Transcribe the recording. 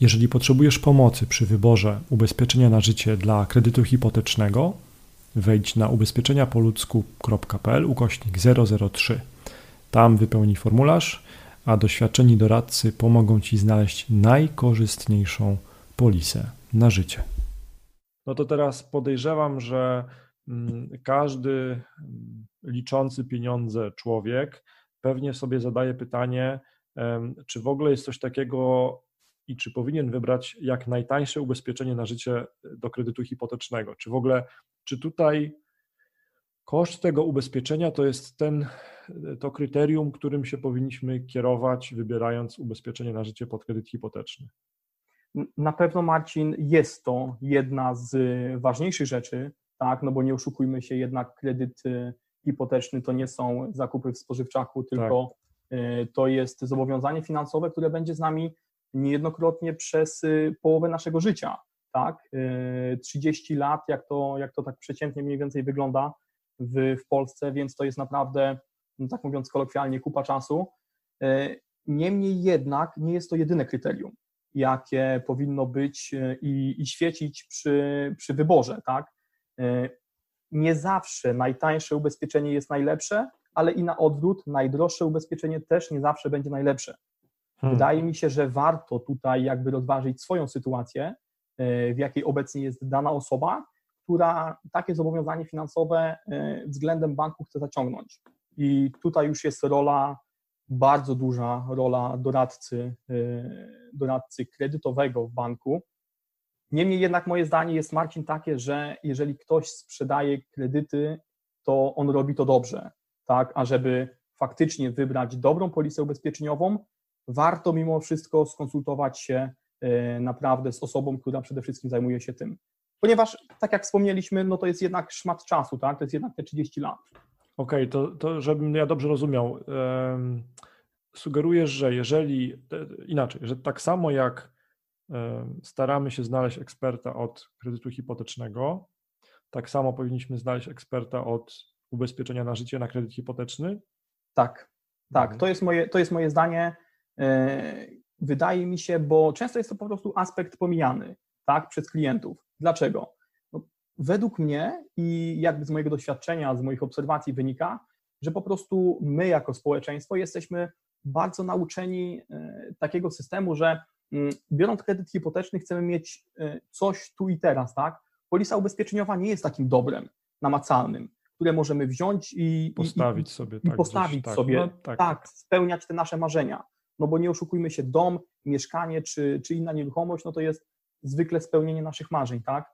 Jeżeli potrzebujesz pomocy przy wyborze ubezpieczenia na życie dla kredytu hipotecznego, wejdź na ubezpieczeniapoludzku.pl ukośnik 003. Tam wypełnij formularz, a doświadczeni doradcy pomogą Ci znaleźć najkorzystniejszą polisę na życie. No to teraz podejrzewam, że mm, każdy mm, liczący pieniądze człowiek pewnie sobie zadaje pytanie, czy w ogóle jest coś takiego i czy powinien wybrać jak najtańsze ubezpieczenie na życie do kredytu hipotecznego? Czy w ogóle, czy tutaj koszt tego ubezpieczenia to jest ten, to kryterium, którym się powinniśmy kierować, wybierając ubezpieczenie na życie pod kredyt hipoteczny? Na pewno, Marcin, jest to jedna z ważniejszych rzeczy, tak, no bo nie oszukujmy się, jednak kredyt hipoteczny to nie są zakupy w spożywczaku, tylko tak. to jest zobowiązanie finansowe, które będzie z nami niejednokrotnie przez y, połowę naszego życia, tak? 30 y, lat, jak to, jak to tak przeciętnie mniej więcej wygląda w, w Polsce, więc to jest naprawdę, no tak mówiąc kolokwialnie, kupa czasu. Y, niemniej jednak nie jest to jedyne kryterium, jakie powinno być i, i świecić przy, przy wyborze, tak? Nie zawsze najtańsze ubezpieczenie jest najlepsze, ale i na odwrót, najdroższe ubezpieczenie też nie zawsze będzie najlepsze. Hmm. Wydaje mi się, że warto tutaj jakby rozważyć swoją sytuację, e, w jakiej obecnie jest dana osoba, która takie zobowiązanie finansowe e, względem banku chce zaciągnąć. I tutaj już jest rola, bardzo duża rola doradcy, e, doradcy kredytowego w banku. Niemniej jednak moje zdanie jest, Marcin, takie, że jeżeli ktoś sprzedaje kredyty, to on robi to dobrze, tak, a żeby faktycznie wybrać dobrą polisę ubezpieczeniową, warto mimo wszystko skonsultować się e, naprawdę z osobą, która przede wszystkim zajmuje się tym. Ponieważ, tak jak wspomnieliśmy, no to jest jednak szmat czasu, tak? To jest jednak te 30 lat. Okej, okay, to, to żebym ja dobrze rozumiał. Um, sugerujesz, że jeżeli inaczej, że tak samo jak staramy się znaleźć eksperta od kredytu hipotecznego, tak samo powinniśmy znaleźć eksperta od ubezpieczenia na życie na kredyt hipoteczny? Tak, tak. Mhm. To jest moje, to jest moje zdanie. E, wydaje mi się, bo często jest to po prostu aspekt pomijany tak, przez klientów. Dlaczego? No, według mnie i jakby z mojego doświadczenia, z moich obserwacji wynika, że po prostu my jako społeczeństwo jesteśmy bardzo nauczeni e, takiego systemu, że mm, biorąc kredyt hipoteczny chcemy mieć e, coś tu i teraz, tak? Polisa ubezpieczeniowa nie jest takim dobrem namacalnym, które możemy wziąć i postawić sobie, i, tak, postawić gdzieś, tak, sobie, no, tak. tak, spełniać te nasze marzenia no bo nie oszukujmy się, dom, mieszkanie czy, czy inna nieruchomość, no to jest zwykle spełnienie naszych marzeń, tak?